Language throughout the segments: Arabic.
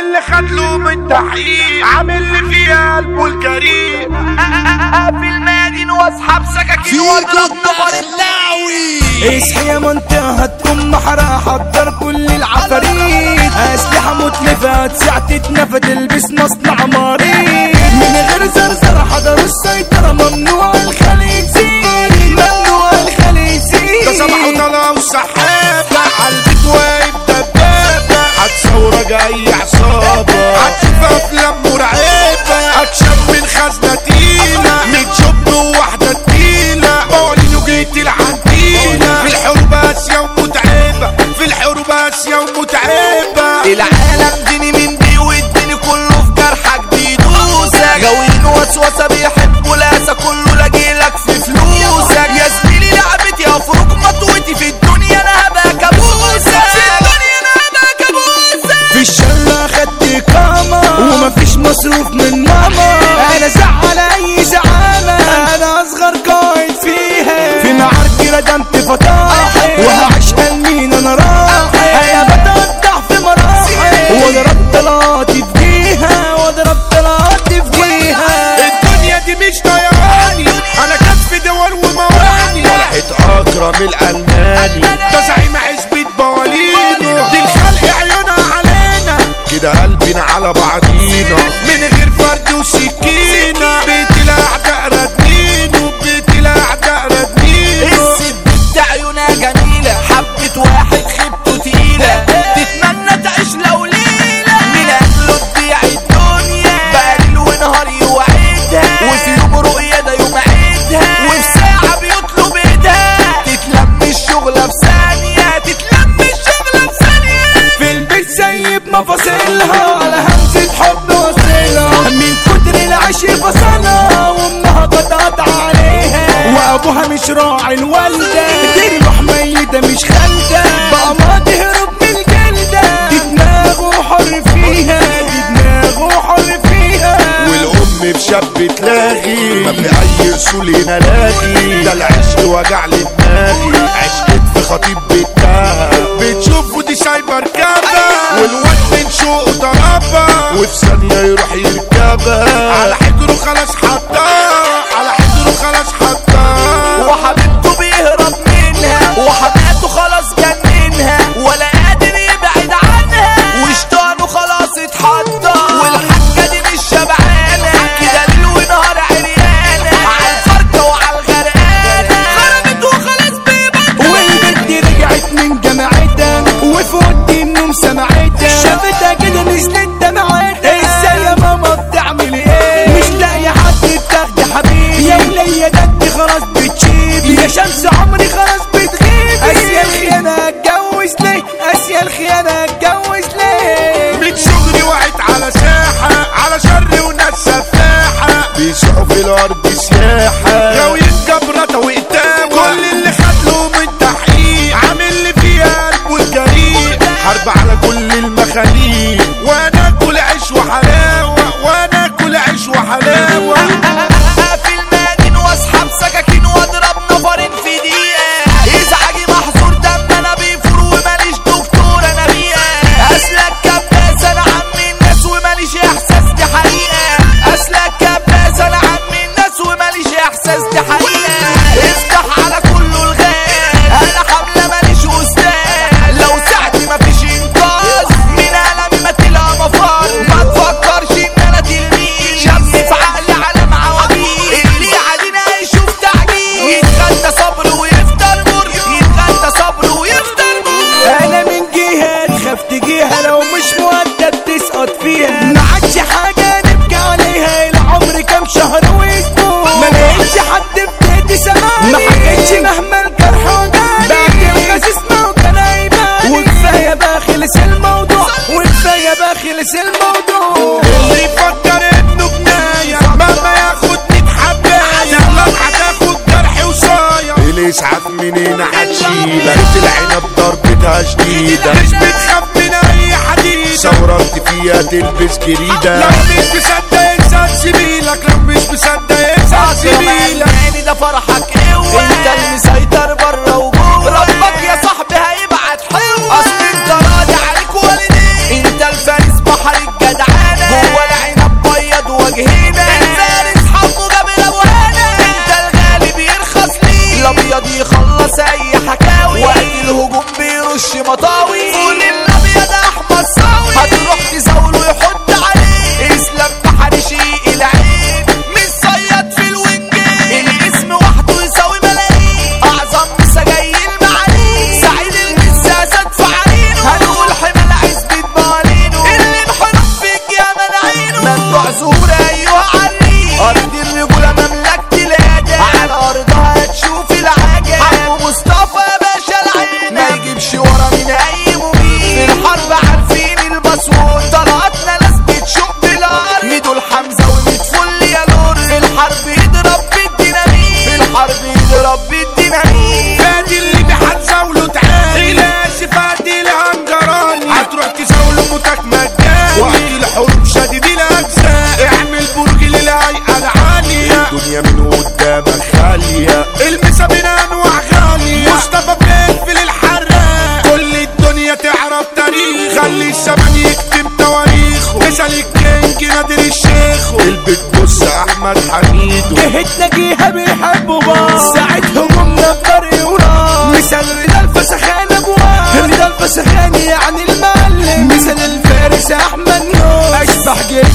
اللي خد له من تحقيق عامل لي فيها قلبه الجريء في المدين واسحب سكاكين واضرب نفر اللاوي اصحي يا منطقة هتكون محرقة. حضر كل العفاريت. أسلحة متلفة ساعة تتنفى تلبس مصنع مريض من غير زرزرة حضروا السيطرة. ممنوع الخليج ممنوع الخليج ده يزيد صباح وطلع وسحابة عالبيت واقف دبابة هتصورك أي عصابة مصروف من ماما. أنا زعل أي زعامة. أنا أصغر قائد فيها. في معاركي ردمت فطاحل وهعيشها لمين أنا رايح يا بتقطع في مراحل. واضرب طلعاتي في جيها. واضرب طلعاتي في جيها. الدنيا دي مش طيراني. أنا كف دول ومواني. فرحة أكرم الألماني. ده زعيم عزبة بوالينو دي الخلق عيونها علينا. كده قلبنا على بعضينا سايب مفاصلها على همزة حب وصلها من كتر العشق فصلها وامها قطعت عليها وابوها مش راعي الوالدة دي روح ميتة مش خالدة بقى ما تهرب من الجلدة دي دماغه حر فيها دي دماغه حر فيها والام بشاب تلاغي في اي اصول هنا لاغي. ده العشق وجع لي دماغي. عشقت في خطيب بيتها وفي ثانية يروح يركبها. وأنا اكل عيش وحلاوة وأنا اكل عيش وحلاوة. الاسعاف منين هتشيلك العنب ضربتها شديدة. مش بتخاف من أي حديد ثورت فيها تلبس جريدة. لو مش مصدق إنسان سبيلك. لو مش مصدق إنسان سبيلك. يعني ده فرحك قوة إنت المسيطر بره الكينج نادر الشيخ البيت بص أحمد حميدو جهتنا جيها بيحبوا بعض ساعة همومنا بطريق وراه مثال رضا الفسخان ابواب رضا الفسخان يعني المعلم مثال الفارس احمد نور اشبح جيتنا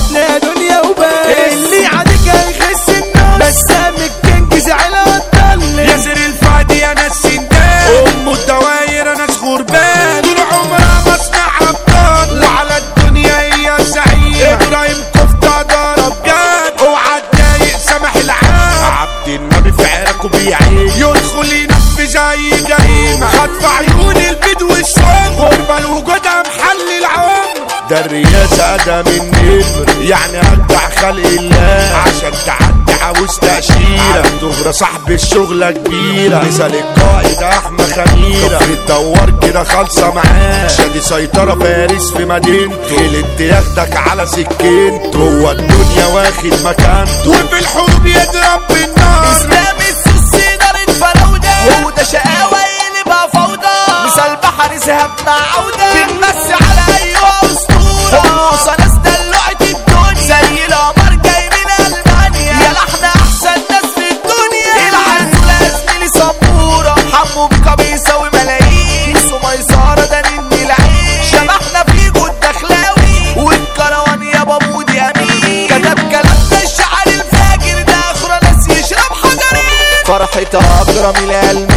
يدخل ينفذ اي جريمه خطف عيون البدو الصم غربه لوجودها محل العمر ده الرياسة ده من نمر يعني أتبع خلق الله. عشان تعدي عاوز تأشيرة تغرى صاحب الشغلة كبيرة. مثال القائد أحمد خميرة الدوار كده خالصة معاه. شادي سيطرة فارس في مدينته. اللي ياخدك على سكينته. هو الدنيا واخد مكانته. وفي الحروب يضرب بالنار وده شقاوة يقلبها فوضى. مثال بحر ذهب مع عودة. بنمسي على أيها أسطورة. موسى ناس دلوعت الدنيا. زي القمر جاي من ألمانيا. يا لحن أحسن ناس في الدنيا. العسل زميلي سبورة. حمو بيكا بيساوي ملايين سميسارة ده نني العين شبحنا فيكو الدخلاوي والكروان يا بابود يمين كتب كلامنا الشعر الفاجر ده. أخرى ناس يشرب حجرين. فرحة اكرم العلم